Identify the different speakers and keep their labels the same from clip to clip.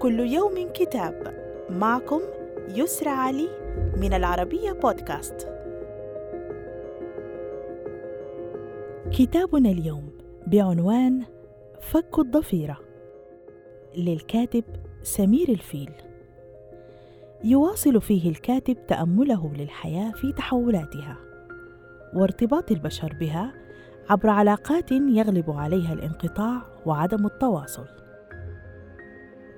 Speaker 1: كل يوم كتاب. معكم يسرى علي من العربية بودكاست. كتابنا اليوم بعنوان فك الضفيرة للكاتب سمير الفيل. يواصل فيه الكاتب تأمله للحياة في تحولاتها وارتباط البشر بها عبر علاقات يغلب عليها الانقطاع وعدم التواصل.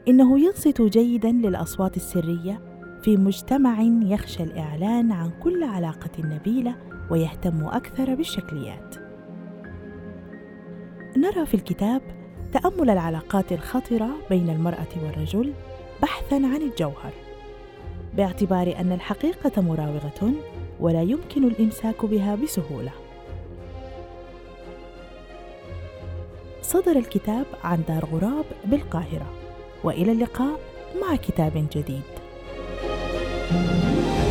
Speaker 1: إنه ينصت جيدا للأصوات السرية في مجتمع يخشى الإعلان عن كل علاقة نبيلة ويهتم أكثر بالشكليات. نرى في الكتاب تأمل العلاقات الخطرة بين المرأة والرجل بحثا عن الجوهر باعتبار أن الحقيقة مراوغة ولا يمكن الإمساك بها بسهولة. صدر الكتاب عن دار غراب بالقاهرة. وإلى اللقاء مع كتاب جديد. thank you